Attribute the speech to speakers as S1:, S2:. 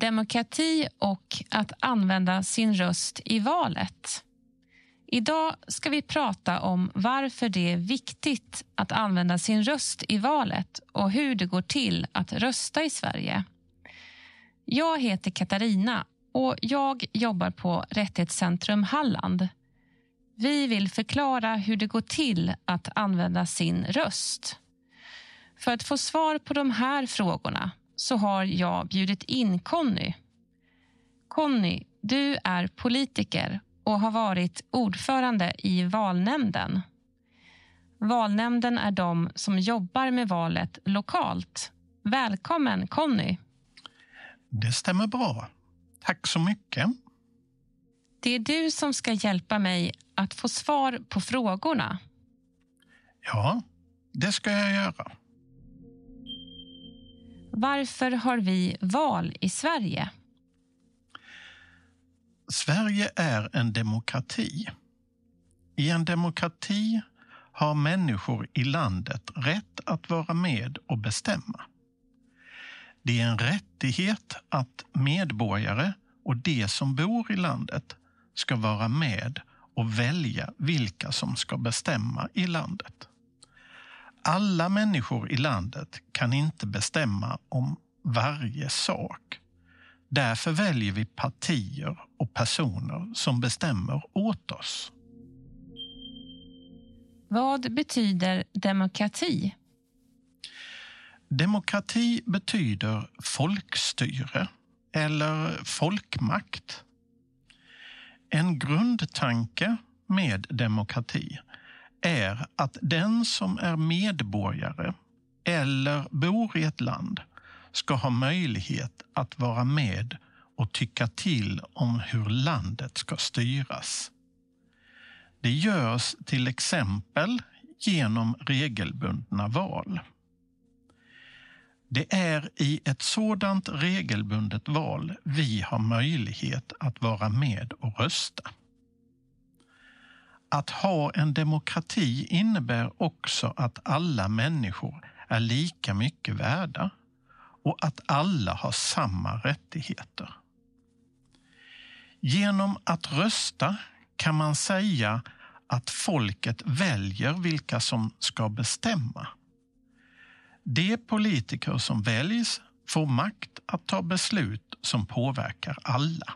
S1: demokrati och att använda sin röst i valet. Idag ska vi prata om varför det är viktigt att använda sin röst i valet och hur det går till att rösta i Sverige. Jag heter Katarina och jag jobbar på Rättighetscentrum Halland. Vi vill förklara hur det går till att använda sin röst. För att få svar på de här frågorna så har jag bjudit in Conny. Conny, du är politiker och har varit ordförande i valnämnden. Valnämnden är de som jobbar med valet lokalt. Välkommen Conny!
S2: Det stämmer bra. Tack så mycket.
S1: Det är du som ska hjälpa mig att få svar på frågorna.
S2: Ja, det ska jag göra.
S1: Varför har vi val i Sverige?
S2: Sverige är en demokrati. I en demokrati har människor i landet rätt att vara med och bestämma. Det är en rättighet att medborgare och de som bor i landet ska vara med och välja vilka som ska bestämma i landet. Alla människor i landet kan inte bestämma om varje sak. Därför väljer vi partier och personer som bestämmer åt oss.
S1: Vad betyder demokrati?
S2: Demokrati betyder folkstyre eller folkmakt. En grundtanke med demokrati är att den som är medborgare eller bor i ett land ska ha möjlighet att vara med och tycka till om hur landet ska styras. Det görs till exempel genom regelbundna val. Det är i ett sådant regelbundet val vi har möjlighet att vara med och rösta. Att ha en demokrati innebär också att alla människor är lika mycket värda och att alla har samma rättigheter. Genom att rösta kan man säga att folket väljer vilka som ska bestämma. De politiker som väljs får makt att ta beslut som påverkar alla.